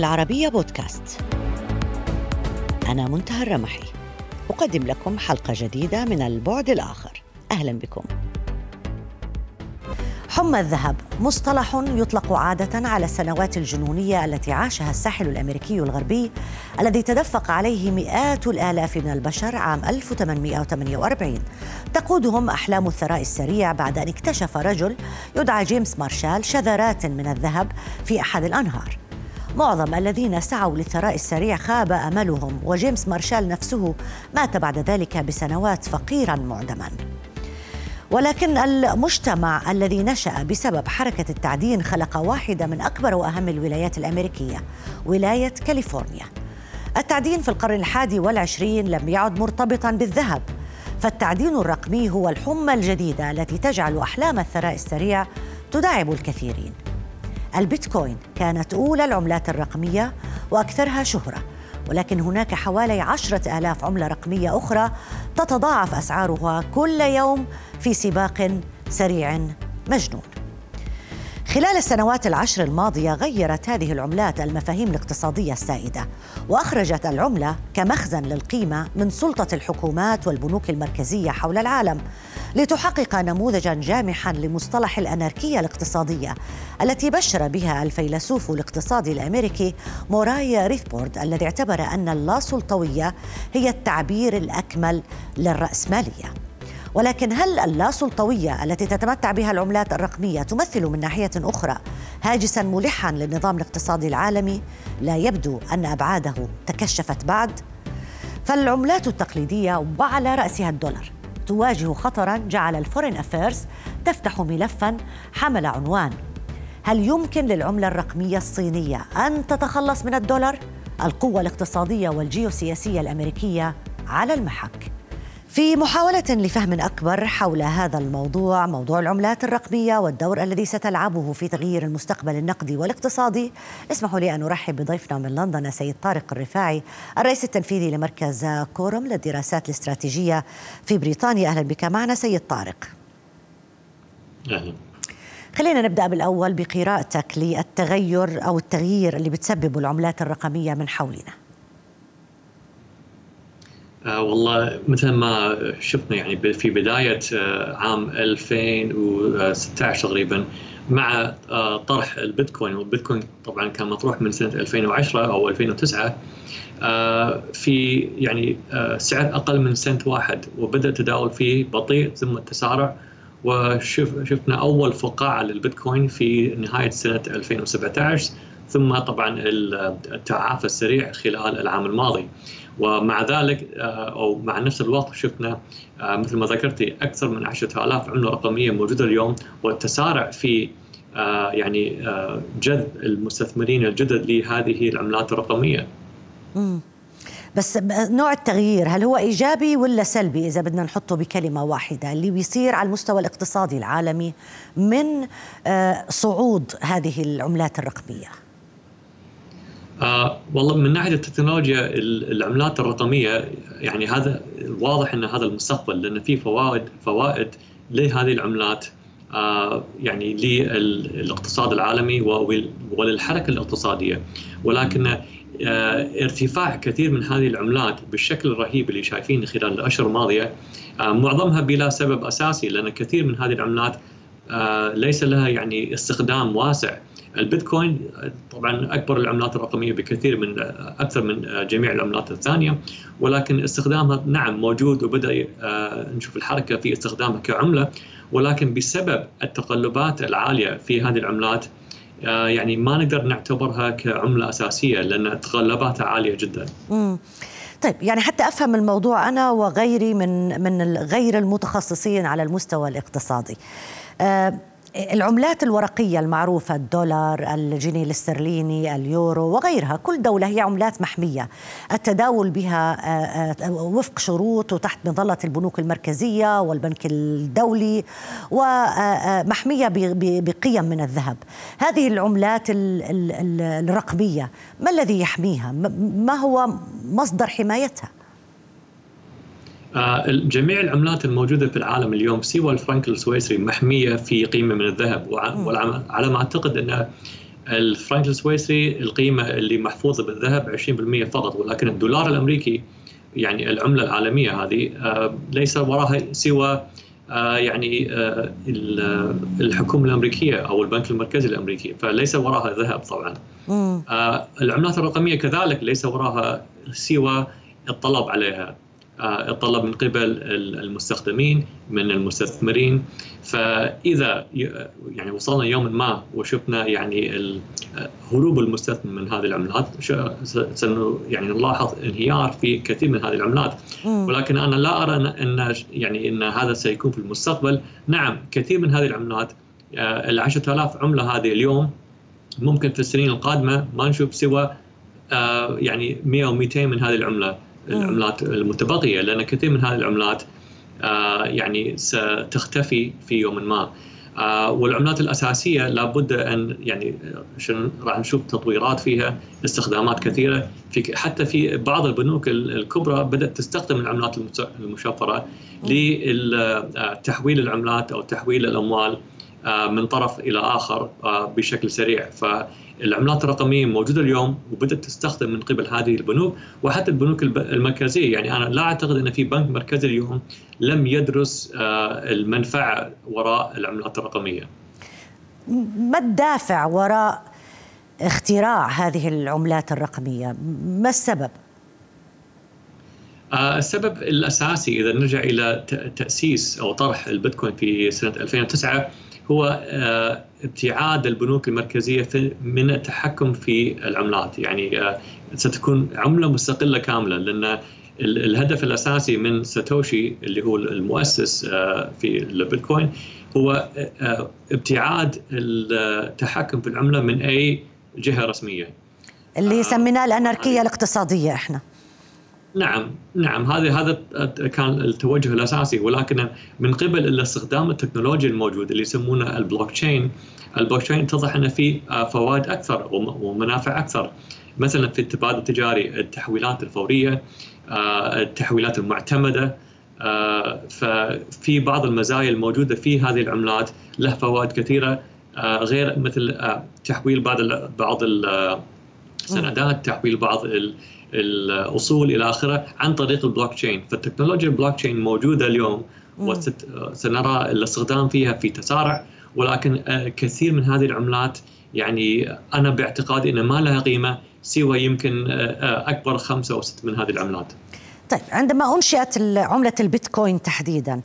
العربية بودكاست. أنا منتهى الرمحي. أقدم لكم حلقة جديدة من البعد الآخر. أهلا بكم. حمى الذهب. مصطلح يطلق عادة على السنوات الجنونية التي عاشها الساحل الأمريكي الغربي الذي تدفق عليه مئات الآلاف من البشر عام 1848 تقودهم أحلام الثراء السريع بعد أن اكتشف رجل يدعى جيمس مارشال شذرات من الذهب في أحد الأنهار. معظم الذين سعوا للثراء السريع خاب أملهم وجيمس مارشال نفسه مات بعد ذلك بسنوات فقيرا معدما. ولكن المجتمع الذي نشأ بسبب حركة التعدين خلق واحدة من أكبر وأهم الولايات الأمريكية ولاية كاليفورنيا. التعدين في القرن الحادي والعشرين لم يعد مرتبطا بالذهب فالتعدين الرقمي هو الحمى الجديدة التي تجعل أحلام الثراء السريع تداعب الكثيرين. البيتكوين كانت أولى العملات الرقمية وأكثرها شهرة ولكن هناك حوالي عشرة آلاف عملة رقمية أخرى تتضاعف أسعارها كل يوم في سباق سريع مجنون. خلال السنوات العشر الماضية غيرت هذه العملات المفاهيم الاقتصادية السائدة وأخرجت العملة كمخزن للقيمة من سلطة الحكومات والبنوك المركزية حول العالم لتحقق نموذجا جامحا لمصطلح الأناركية الاقتصادية التي بشر بها الفيلسوف الاقتصادي الأمريكي موراي ريثبورد الذي اعتبر أن اللاسلطوية هي التعبير الأكمل للرأسمالية. ولكن هل اللاسلطوية التي تتمتع بها العملات الرقمية تمثل من ناحية أخرى هاجسا ملحا للنظام الاقتصادي العالمي؟ لا يبدو أن أبعاده تكشفت بعد فالعملات التقليدية وعلى رأسها الدولار تواجه خطرا جعل الفورين أفيرز تفتح ملفا حمل عنوان هل يمكن للعملة الرقمية الصينية أن تتخلص من الدولار؟ القوة الاقتصادية والجيوسياسية الأمريكية على المحك في محاولة لفهم أكبر حول هذا الموضوع موضوع العملات الرقمية والدور الذي ستلعبه في تغيير المستقبل النقدي والاقتصادي. اسمحوا لي أن أرحب بضيفنا من لندن السيد طارق الرفاعي الرئيس التنفيذي لمركز كورم للدراسات الاستراتيجية في بريطانيا. أهلا بك معنا سيد طارق. أهلا. خلينا نبدأ بالأول بقراءتك للتغير أو التغيير اللي بتسببه العملات الرقمية من حولنا. آه والله مثل ما شفنا يعني في بداية آه عام 2016 تقريبا مع آه طرح البيتكوين. والبيتكوين طبعا كان مطروح من سنة 2010 أو 2009 آه، في يعني آه، سعر أقل من سنت واحد. وبدأ التداول فيه بطيء ثم التسارع. وشفنا أول فقاعة للبيتكوين في نهاية سنة 2017 ثم طبعا التعافي السريع خلال العام الماضي ومع ذلك آه، أو مع نفس الوقت شفنا آه، مثل ما ذكرتي أكثر من 10000 عملة رقمية موجودة اليوم والتسارع في آه، يعني جذب المستثمرين الجدد لهذه العملات الرقمية. بس نوع التغيير هل هو إيجابي ولا سلبي إذا بدنا نحطه بكلمة واحدة اللي بيصير على المستوى الاقتصادي العالمي من صعود هذه العملات الرقمية؟ آه والله من ناحية التكنولوجيا العملات الرقمية يعني هذا واضح إن هذا المستقبل لأن في فوائد فوائد لهذه العملات آه يعني للاقتصاد العالمي وللحركة الاقتصادية. ولكن آه ارتفاع كثير من هذه العملات بالشكل الرهيب اللي شايفينه خلال الأشهر الماضية آه معظمها بلا سبب أساسي لأن كثير من هذه العملات آه ليس لها يعني استخدام واسع. البيتكوين طبعا أكبر العملات الرقمية بكثير من أكثر من جميع العملات الثانية ولكن استخدامها نعم موجود وبدأ آه، نشوف الحركة في استخدامها كعملة ولكن بسبب التقلبات العالية في هذه العملات آه، يعني ما نقدر نعتبرها كعملة أساسية لأن تقلباتها عالية جدا. طيب يعني حتى أفهم الموضوع أنا وغيري من من غير المتخصصين على المستوى الاقتصادي. أه العملات الورقية المعروفة الدولار الجنيه الاسترليني اليورو وغيرها كل دولة هي عملات محمية. التداول بها آه، آه، وفق شروط وتحت مظلة البنوك المركزية والبنك الدولي ومحمية آه، بقيم من الذهب. هذه العملات الرقمية ما الذي يحميها؟ ما هو مصدر حمايتها؟ جميع العملات الموجودة في العالم اليوم سوى الفرنك السويسري محمية في قيمة من الذهب. وعلى ما أعتقد أن الفرنك السويسري القيمة اللي محفوظة بالذهب 20% فقط ولكن الدولار الأمريكي يعني العملة العالمية هذه آه، ليس وراها سوى آه، يعني آه، الحكومة الأمريكية أو البنك المركزي الأمريكي فليس وراها ذهب طبعا. العملات الرقمية كذلك ليس وراها سوى الطلب عليها. الطلب من قبل المستخدمين من المستثمرين. فإذا يعني وصلنا يوم ما وشفنا يعني هروب المستثمر من هذه العملات يعني نلاحظ انهيار في كثير من هذه العملات. ولكن أنا لا أرى ان يعني إن هذا سيكون في المستقبل. نعم كثير من هذه العملات آه، ال 10000 عملة هذه اليوم ممكن في السنين القادمة ما نشوف سوى آه، يعني 100 أو 200 من هذه العملة. العملات المتبقية لأن كثير من هذه العملات آه، يعني ستختفي في يوم ما. آه، والعملات الأساسية لابد أن يعني راح نشوف تطويرات فيها استخدامات كثيرة. في حتى في بعض البنوك الكبرى بدأت تستخدم العملات المشفرة لتحويل العملات أو تحويل الأموال آه، من طرف إلى آخر بشكل سريع. ف العملات الرقمية موجودة اليوم وبدأت تستخدم من قبل هذه البنوك وحتى البنوك المركزية يعني أنا لا أعتقد إن في بنك مركزي اليوم لم يدرس آه، المنفعة وراء العملات الرقمية. ما الدافع وراء اختراع هذه العملات الرقمية؟ ما السبب؟ آه، السبب الأساسي إذا نرجع إلى تأسيس أو طرح البيتكوين في سنة 2009 هو آه، ابتعاد البنوك المركزية من التحكم في العملات. يعني آه، ستكون عملة مستقلة كاملة لأن الهدف الأساسي من ساتوشي اللي هو المؤسس آه، في البيتكوين هو ابتعاد التحكم في العملة من أي جهة رسمية. اللي سميناه الأناركية الاقتصادية إحنا. نعم نعم. هذا هذا كان التوجه الأساسي. ولكن من قبل الاستخدام التكنولوجيا الموجود اللي يسمونه blockchain ال blockchain اتضح أنه في فوائد أكثر ومنافع أكثر. مثلا في التبادل التجاري التحويلات الفورية آه، التحويلات المعتمدة آه، ففي بعض المزايا الموجودة في هذه العملات له فوائد كثيرة آه، غير مثل تحويل بعض بعض السندات تحويل بعض الاصول إلى آخره عن طريق البلوك تشين فالتكنولوجيا البلوك تشين موجودة اليوم وسنرى الاستخدام فيها في تسارع ولكن آه، كثير من هذه العملات يعني أنا باعتقادي انها ما لها قيمة سوى يمكن آه، آه، أكبر خمسة أو ست من هذه العملات. طيب عندما أنشئت عملة البيتكوين تحديدا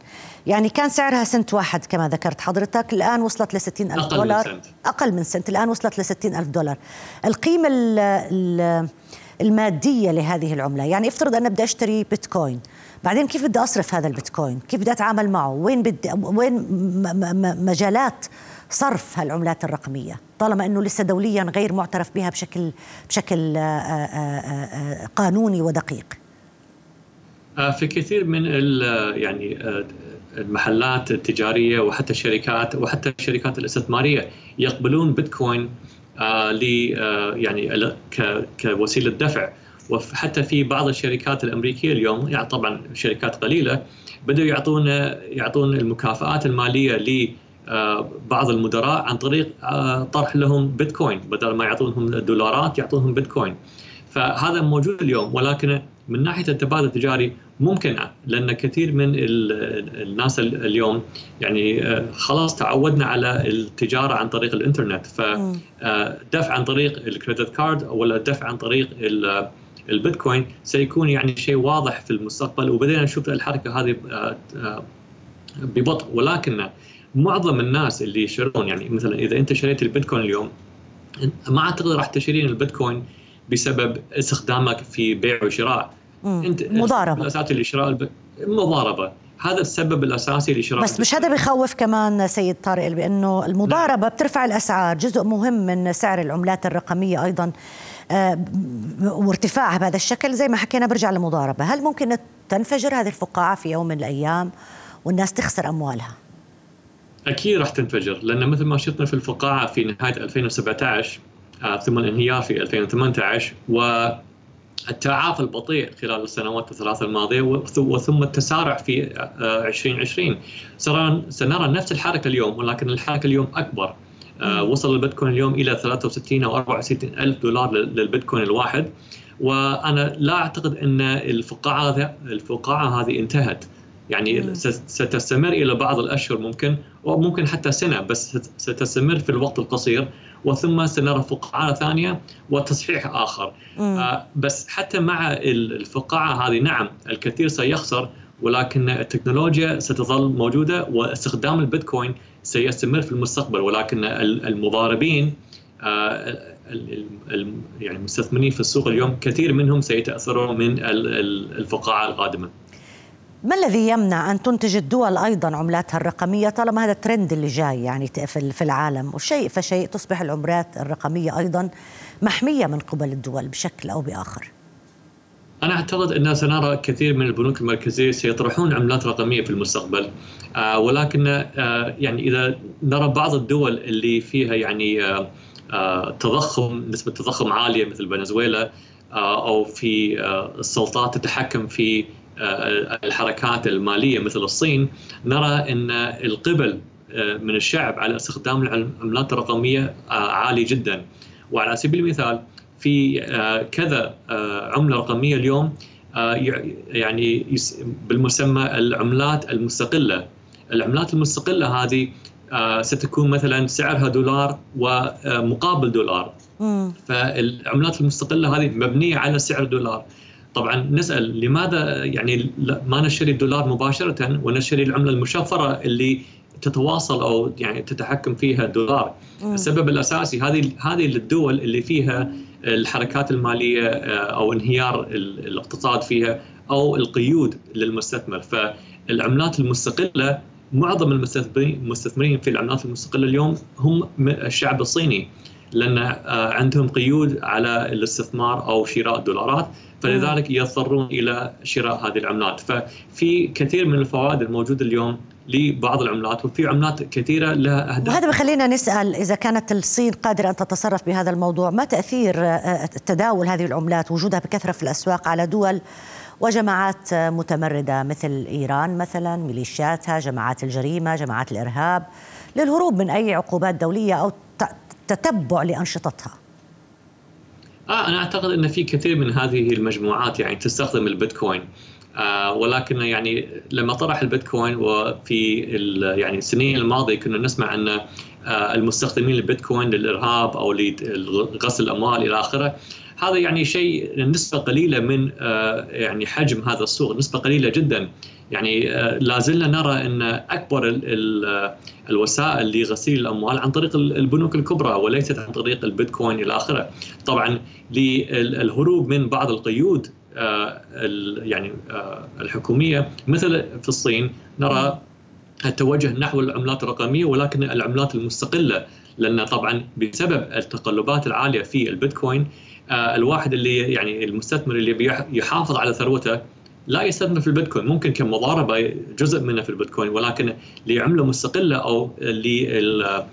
يعني كان سعرها سنت واحد كما ذكرت حضرتك الآن وصلت ل ألف أقل دولار من سنت. أقل من سنت الآن وصلت ل ألف دولار القيمة ال ال المادية لهذه العملة. يعني افترض أنا بدي أشتري بيتكوين. بعدين كيف بدي أصرف هذا البيتكوين؟ كيف بدي أتعامل معه؟ وين بدي وين مجالات صرف هالعملات الرقمية؟ طالما إنه لسه دوليا غير معترف بها بشكل بشكل آه، آه، آه، قانوني ودقيق. في كثير من يعني المحلات التجارية وحتى الشركات وحتى الشركات الاستثمارية يقبلون بيتكوين ل آه، يعني كوسيلة دفع. وحتى في بعض الشركات الأمريكية اليوم يعني طبعا شركات قليلة بدأوا يعطون يعطون المكافآت المالية ل آه، بعض المدراء عن طريق طرح لهم بيتكوين. بدل ما يعطونهم دولارات يعطونهم بيتكوين. فهذا موجود اليوم ولكن من ناحية التبادل التجاري ممكن لأن كثير من الناس اليوم يعني آه، خلاص تعودنا على التجارة عن طريق الإنترنت. فدفع آه، عن طريق الكريدت كارد ولا دفع عن طريق البيتكوين سيكون يعني شيء واضح في المستقبل. وبدينا نشوف الحركة هذه آه، ببطء. ولكن معظم الناس اللي يشترون يعني مثلا إذا أنت شريت البيتكوين اليوم ما اعتقد راح تشترين البيتكوين بسبب استخدامك في بيع وشراء. أنت مضاربة. الاساسي لشراء مضاربة. هذا السبب الاساسي لشراء بس مش هذا بخوف كمان سيد طارق بانه المضاربة نعم. بترفع الأسعار. جزء مهم من سعر العملات الرقمية أيضا آه وارتفاعها بهذا الشكل. زي ما حكينا برجع للمضاربة. هل ممكن تنفجر هذه الفقاعة في يوم من الأيام والناس تخسر أموالها؟ أكيد راح تنفجر لأن مثل ما شفنا في الفقاعة في نهاية 2017 آه، ثم الانهيار في 2018 والتعافي البطيء خلال السنوات الثلاث الماضية وثم التسارع في 2020 آه، سنرى نفس الحركة اليوم ولكن الحركة اليوم أكبر. وصل البيتكوين اليوم إلى 63 أو 64 ألف دولار للبيتكوين الواحد. وأنا لا أعتقد أن الفقاعة الفقاعة هذه انتهت. يعني ستستمر إلى بعض الأشهر ممكن وممكن حتى سنة بس ستستمر في الوقت القصير. وثم سنرى فقاعه ثانية وتصحيح آخر. آه بس حتى مع الفقاعة هذه نعم الكثير سيخسر ولكن التكنولوجيا ستظل موجودة واستخدام البيتكوين سيستمر في المستقبل. ولكن المضاربين آه يعني المستثمرين في السوق اليوم كثير منهم سيتأثرون من الفقاعة القادمة. ما الذي يمنع أن تنتج الدول أيضا عملاتها الرقمية طالما هذا الترند اللي جاي يعني في العالم وشيء فشيء تصبح العملات الرقمية أيضا محمية من قبل الدول بشكل أو بآخر. أنا أعتقد أن سنرى كثير من البنوك المركزية سيطرحون عملات رقمية في المستقبل آه ولكن آه يعني إذا نرى بعض الدول اللي فيها يعني آه آه تضخم نسبة تضخم عالية مثل فنزويلا آه أو في آه السلطات تتحكم في الحركات المالية مثل الصين نرى إن القبل من الشعب على استخدام العملات الرقمية عالي جدا. وعلى سبيل المثال في كذا عملة رقمية اليوم يعني بالمسمى العملات المستقلة. العملات المستقلة هذه ستكون مثلا سعرها دولار ومقابل دولار. فالعملات المستقلة هذه مبنية على سعر دولار. طبعا نسأل لماذا يعني ما نشتري الدولار مباشرة ونشتري العملة المشفرة اللي تتواصل أو يعني تتحكم فيها الدولار؟ السبب الأساسي هذه هذه الدول اللي فيها الحركات المالية أو انهيار الاقتصاد فيها أو القيود للمستثمر. فالعملات المستقلة معظم المستثمرين في العملات المستقلة اليوم هم الشعب الصيني. لأن عندهم قيود على الاستثمار أو شراء الدولارات فلذلك يضطرون إلى شراء هذه العملات. ففي كثير من الفوائد الموجودة اليوم لبعض العملات وفي عملات كثيرة لها أهداف. وهذا بخلينا نسأل إذا كانت الصين قادرة أن تتصرف بهذا الموضوع ما تأثير تداول هذه العملات وجودها بكثرة في الأسواق على دول وجماعات متمردة مثل إيران مثلا ميليشياتها جماعات الجريمة جماعات الإرهاب للهروب من أي عقوبات دولية أو تتبع لأنشطتها. آه أنا أعتقد أن في كثير من هذه المجموعات يعني تستخدم البيتكوين. آه ولكن يعني لما طرح البيتكوين وفي يعني السنين الماضية كنا نسمع أن آه المستخدمين البيتكوين للإرهاب أو لغسل الأموال إلى آخره هذا يعني شيء نسبة قليلة من آه يعني حجم هذا السوق نسبة قليلة جدا يعني لا زلنا نرى إن أكبر ال الوسائل لغسيل الأموال عن طريق البنوك الكبرى وليست عن طريق البيتكوين إلى آخره. طبعا للهروب من بعض القيود يعني الحكومية مثل في الصين نرى التوجه نحو العملات الرقمية ولكن العملات المستقلة لأن طبعا بسبب التقلبات العالية في البيتكوين الواحد اللي يعني المستثمر اللي يحافظ على ثروته لا يستثمر في البيتكوين ممكن كمضاربة جزء منها في البيتكوين ولكن لعملة مستقلة أو للعوائد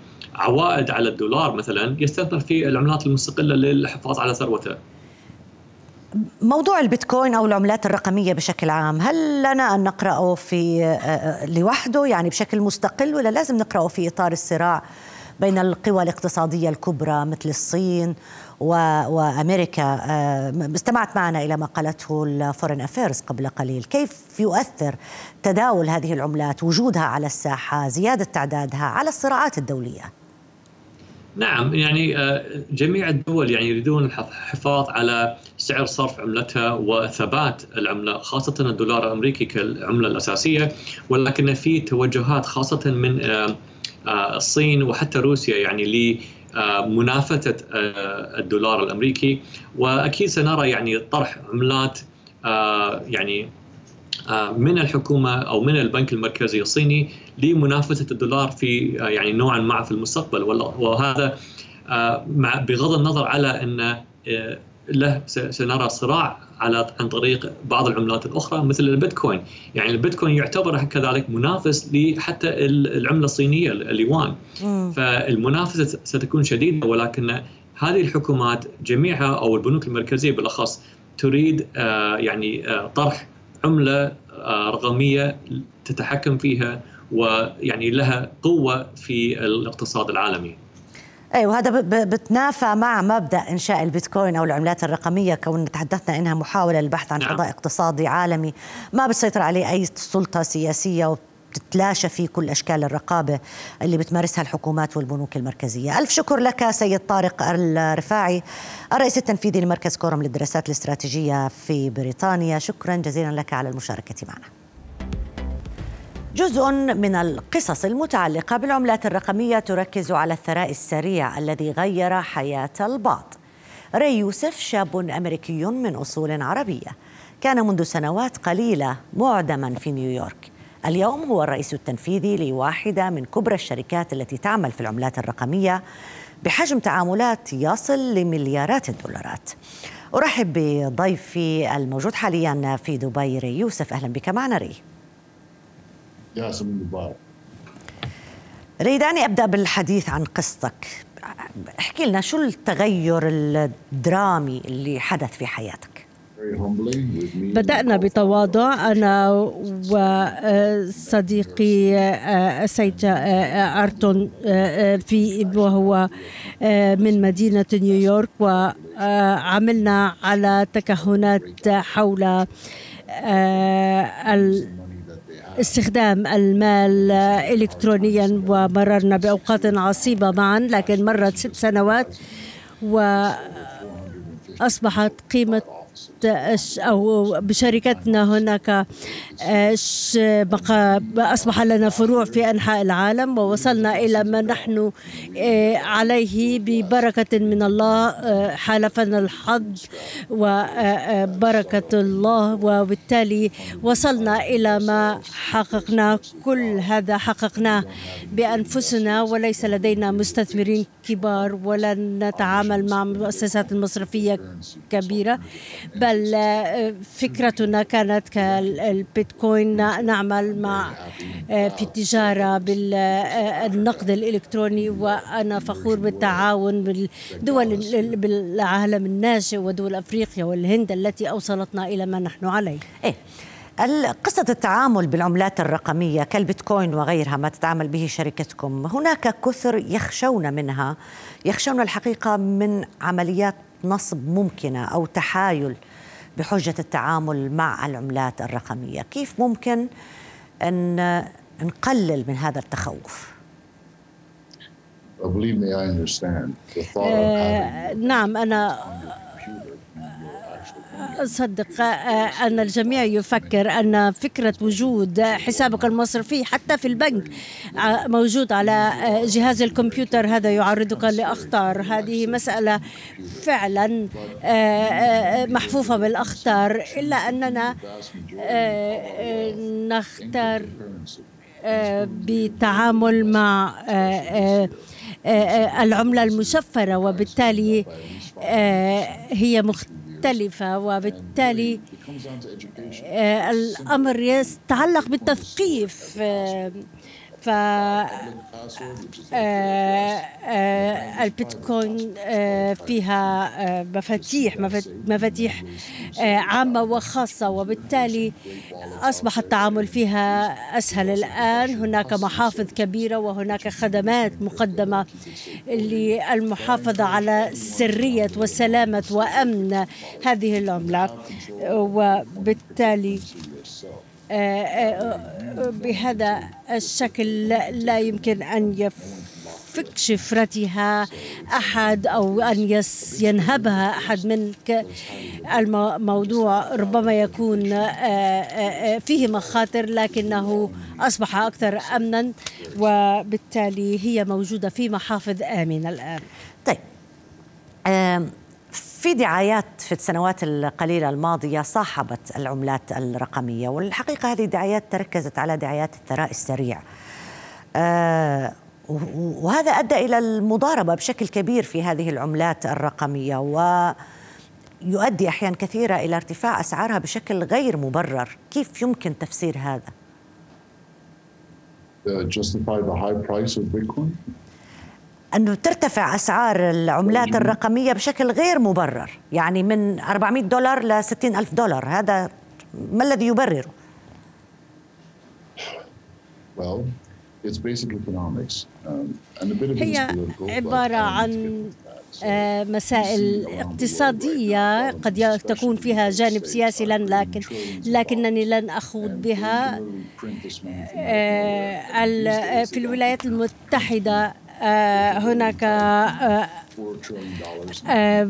على الدولار مثلا يستثمر في العملات المستقلة للحفاظ على ثروته. موضوع البيتكوين أو العملات الرقمية بشكل عام، هل لنا أن نقرأه في لوحده يعني بشكل مستقل ولا لازم نقرأه في إطار الصراع بين القوى الاقتصادية الكبرى مثل الصين وأمريكا استمعت معنا إلى ما قالته الفورن أفيرز قبل قليل. كيف يؤثر تداول هذه العملات وجودها على الساحة زيادة تعدادها على الصراعات الدولية؟ نعم يعني جميع الدول يعني يريدون الحفاظ على سعر صرف عملتها وثبات العملة خاصة الدولار الأمريكي كالعملة الأساسية ولكن في توجهات خاصة من الصين وحتى روسيا يعني منافسة الدولار الأمريكي. وأكيد سنرى يعني طرح عملات يعني من الحكومة أو من البنك المركزي الصيني لمنافسة الدولار في يعني نوعا ما في المستقبل. وهذا بغض النظر على أن له سنرى صراع على عن طريق بعض العملات الأخرى مثل البيتكوين، يعني البيتكوين يعتبر كذلك منافس لحتى العملة الصينية اليوان. فالمنافسة ستكون شديدة ولكن هذه الحكومات جميعها أو البنوك المركزية بالأخص تريد يعني طرح عملة رقمية تتحكم فيها ويعني لها قوة في الاقتصاد العالمي. اي وهذا بتنافى مع مبدأ إنشاء البيتكوين أو العملات الرقمية كون تحدثنا إنها محاولة للبحث عن نعم. فضاء اقتصادي عالمي ما بتسيطر عليه أي سلطة سياسية وبتتلاشى فيه كل أشكال الرقابة اللي بتمارسها الحكومات والبنوك المركزية. ألف شكر لك سيد طارق الرفاعي الرئيس التنفيذي لمركز كورم للدراسات الاستراتيجية في بريطانيا، شكرا جزيلا لك على المشاركة معنا. جزء من القصص المتعلقة بالعملات الرقمية تركز على الثراء السريع الذي غير حياة البعض. ري يوسف شاب أمريكي من أصول عربية. كان منذ سنوات قليلة معدما في نيويورك. اليوم هو الرئيس التنفيذي لواحدة من كبرى الشركات التي تعمل في العملات الرقمية بحجم تعاملات يصل لمليارات الدولارات. أرحب بضيفي الموجود حاليا في دبي ري يوسف. أهلا بك معنا ري. جاسم المبارك ريداني أبدأ بالحديث عن قصتك. احكي لنا شو التغير الدرامي اللي حدث في حياتك؟ بدأنا بتواضع. أنا وصديقي السيد أرتون في وهو من مدينة نيويورك وعملنا على تكهنات حول استخدام المال الكترونيا ومررنا بأوقات عصيبة معا لكن مرت ست سنوات واصبحت قيمة أو بشركتنا هناك أصبح لنا فروع في أنحاء العالم ووصلنا إلى ما نحن آه، عليه ببركة من الله آه، حالفنا الحظ وبركة الله وبالتالي وصلنا إلى ما حققناه كل هذا حققناه بأنفسنا وليس لدينا مستثمرين كبار ولا نتعامل مع مؤسسات مصرفية كبيرة. بل فكرتنا كانت كالبيتكوين نعمل مع في التجارة بالنقد الإلكتروني وأنا فخور بالتعاون بالدول بالعالم الناشئ ودول أفريقيا والهند التي أوصلتنا إلى ما نحن عليه إيه؟ قصة التعامل بالعملات الرقمية كالبيتكوين وغيرها ما تتعامل به شركتكم هناك كثر يخشون منها يخشون الحقيقة من عمليات نصب ممكنة أو تحايل بحجة التعامل مع العملات الرقمية. كيف ممكن أن نقلل من هذا التخوف؟ نعم أنا أصدق آه، أن الجميع يفكر أن فكرة وجود حسابك المصرفي حتى في البنك آه، موجود على آه، جهاز الكمبيوتر. هذا يعرضك لأخطار. هذه مسألة فعلا محفوفة بالأخطار. إلا أننا نختار بالتعامل مع العملة المشفرة وبالتالي هي مختلفة مختلفة وبالتالي آه، الأمر يتعلق بالتثقيف آه، ف آه، آه، البيتكوين آه، فيها مفاتيح مفاتيح عامة وخاصة وبالتالي أصبح التعامل فيها أسهل الآن. هناك محافظ كبيرة وهناك خدمات مقدمة للمحافظة على سرية وسلامة وأمن هذه العملة. وبالتالي بهذا الشكل لا يمكن أن يفك شفرتها أحد أو أن ينهبها أحد من الموضوع ربما يكون آه، آه، آه، فيه مخاطر لكنه أصبح أكثر أمنا وبالتالي هي موجودة في محافظ آمنة الآن. طيب. في دعايات في السنوات القليلة الماضية صاحبت العملات الرقمية والحقيقة هذه الدعايات تركزت على دعايات الثراء السريع. آه وهذا أدى إلى المضاربة بشكل كبير في هذه العملات الرقمية ويؤدي أحيانا كثيرة إلى ارتفاع أسعارها بشكل غير مبرر. كيف يمكن تفسير هذا? أنه ترتفع أسعار العملات الرقمية بشكل غير مبرر. يعني من 400 دولار ل 60 ألف دولار. هذا ما الذي يبرره؟ Well, it's basic economics. Um, and a bit of هي عبارة عن آه، مسائل اقتصادية قد تكون فيها جانب سياسي لن لكن لكنني لن أخوض بها. آه، في الولايات المتحدة هناك آه، آه،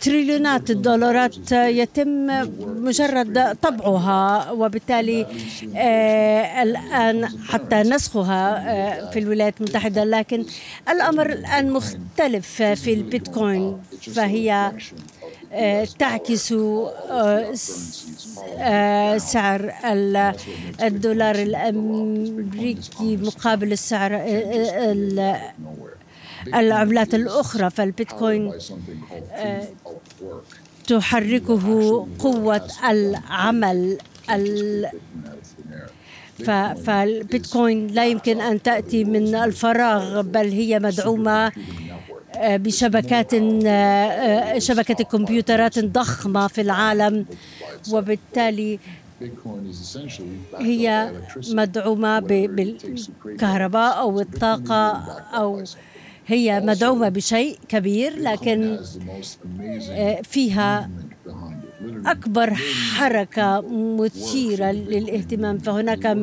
تريليونات الدولارات يتم مجرد طبعها وبالتالي آه، الآن حتى نسخها آه، في الولايات المتحدة لكن الأمر الآن مختلف في البيتكوين فهي آه، تعكس آه، آه، سعر ال- الدولار الأمريكي مقابل السعر آه، آه، ال- العملات الأخرى. فالبيتكوين تحركه قوة العمل فالبيتكوين لا يمكن أن تأتي من الفراغ بل هي مدعومة آه، بشبكات آه، آه، شبكة كمبيوترات ضخمة في العالم وبالتالي هي مدعومة بالكهرباء أو الطاقة أو هي مدعومة بشيء كبير لكن آه، فيها أكبر حركة مثيرة للاهتمام. فهناك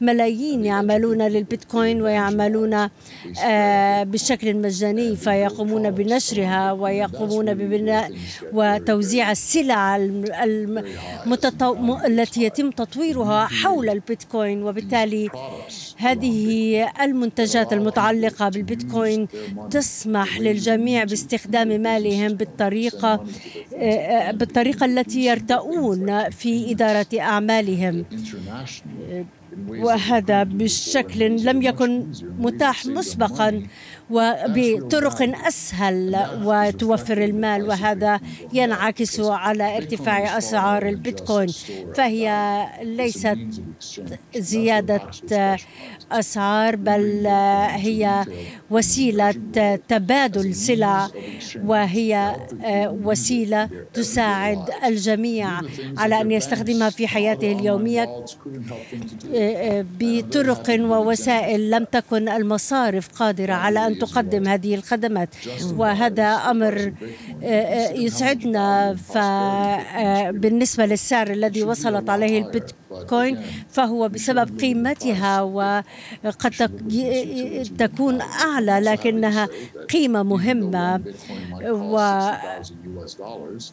ملايين يعملون للبيتكوين ويعملون آه، بشكل مجاني فيقومون بنشرها ويقومون ببناء وتوزيع السلع الم- الم- متطو... م- التي يتم تطويرها حول البيتكوين. وبالتالي هذه المنتجات المتعلقة بالبيتكوين تسمح للجميع باستخدام مالهم بالطريقة آه، بالطريقة التي يرتؤون في إدارة أعمالهم. وهذا بشكل لم يكن متاح مسبقا. وبطرق أسهل وتوفر المال وهذا ينعكس على ارتفاع أسعار البيتكوين. فهي ليست زيادة أسعار بل هي وسيلة تبادل سلع وهي وسيلة تساعد الجميع على أن يستخدمها في حياته اليومية بطرق ووسائل لم تكن المصارف قادرة على أن تقدم هذه الخدمات. وهذا أمر يسعدنا. بالنسبة للسعر الذي وصلت عليه البيتكوين فهو بسبب قيمتها وقد تكون أعلى لكنها قيمة مهمة.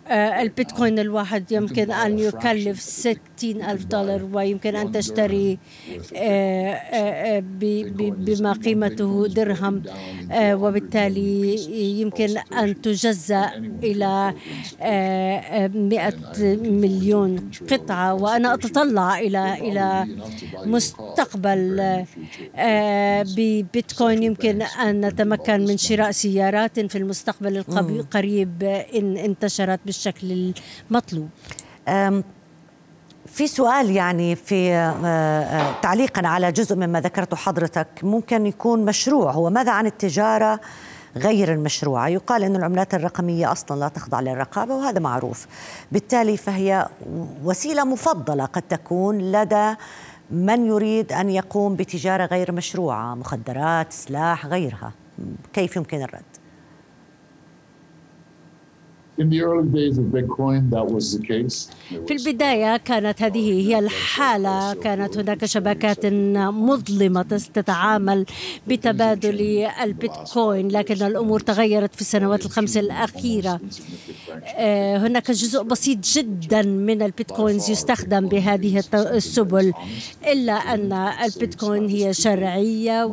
والبيتكوين الواحد يمكن أن يكلف ستين ألف دولار ويمكن أن تشتري بما قيمته درهم وبالتالي يمكن أن تجزأ إلى مئة مليون قطعة. وأنا أتطلع إلى إلى مستقبل ببيتكوين. يمكن أن نتمكن من شراء سيارات في المستقبل القريب إن انتشرت بالشكل المطلوب. في سؤال يعني في تعليقا على جزء مما ذكرته حضرتك ممكن يكون مشروع. هو ماذا عن التجارة؟ غير المشروعة يقال أن العملات الرقمية أصلا لا تخضع للرقابة وهذا معروف. بالتالي فهي وسيلة مفضلة قد تكون لدى من يريد أن يقوم بتجارة غير مشروعة مخدرات سلاح غيرها. كيف يمكن الرد؟ في البداية كانت هذه هي الحالة. كانت هناك شبكات مظلمة تتعامل بتبادل البيتكوين لكن الأمور تغيرت في السنوات الخمس الأخيرة. هناك جزء بسيط جدا من البيتكوينز يستخدم بهذه السبل إلا أن البيتكوين هي شرعية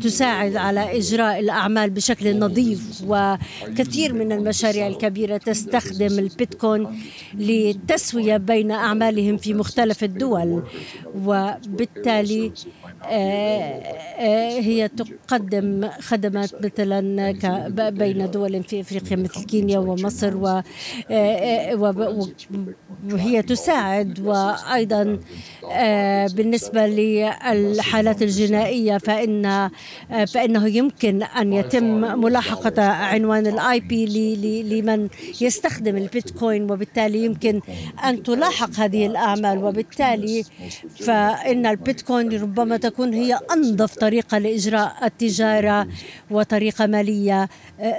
وتساعد على إجراء الأعمال بشكل نظيف و كثير من المشاريع الكبيرة تستخدم البيتكوين للتسوية بين أعمالهم في مختلف الدول وبالتالي هي تقدم خدمات مثلا بين دول في إفريقيا مثل كينيا ومصر وهي تساعد وأيضا بالنسبة للحالات الجنائية فإن فإنه يمكن أن يتم ملاحقة عنوان ال IP لمن يستخدم البيتكوين وبالتالي يمكن أن تلاحق هذه الأعمال وبالتالي فإن البيتكوين ربما تكون هي أنظف طريقة لإجراء التجارة وطريقة مالية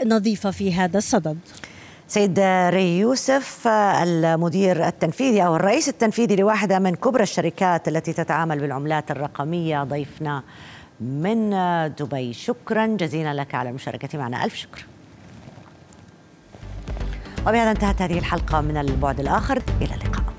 نظيفة في هذا الصدد. سيد ري يوسف المدير التنفيذي أو الرئيس التنفيذي لواحدة من كبرى الشركات التي تتعامل بالعملات الرقمية ضيفنا من دبي. شكرا جزيلا لك على المشاركة معنا. ألف شكر. وبهذا انتهت هذه الحلقة من البعد الآخر. إلى اللقاء.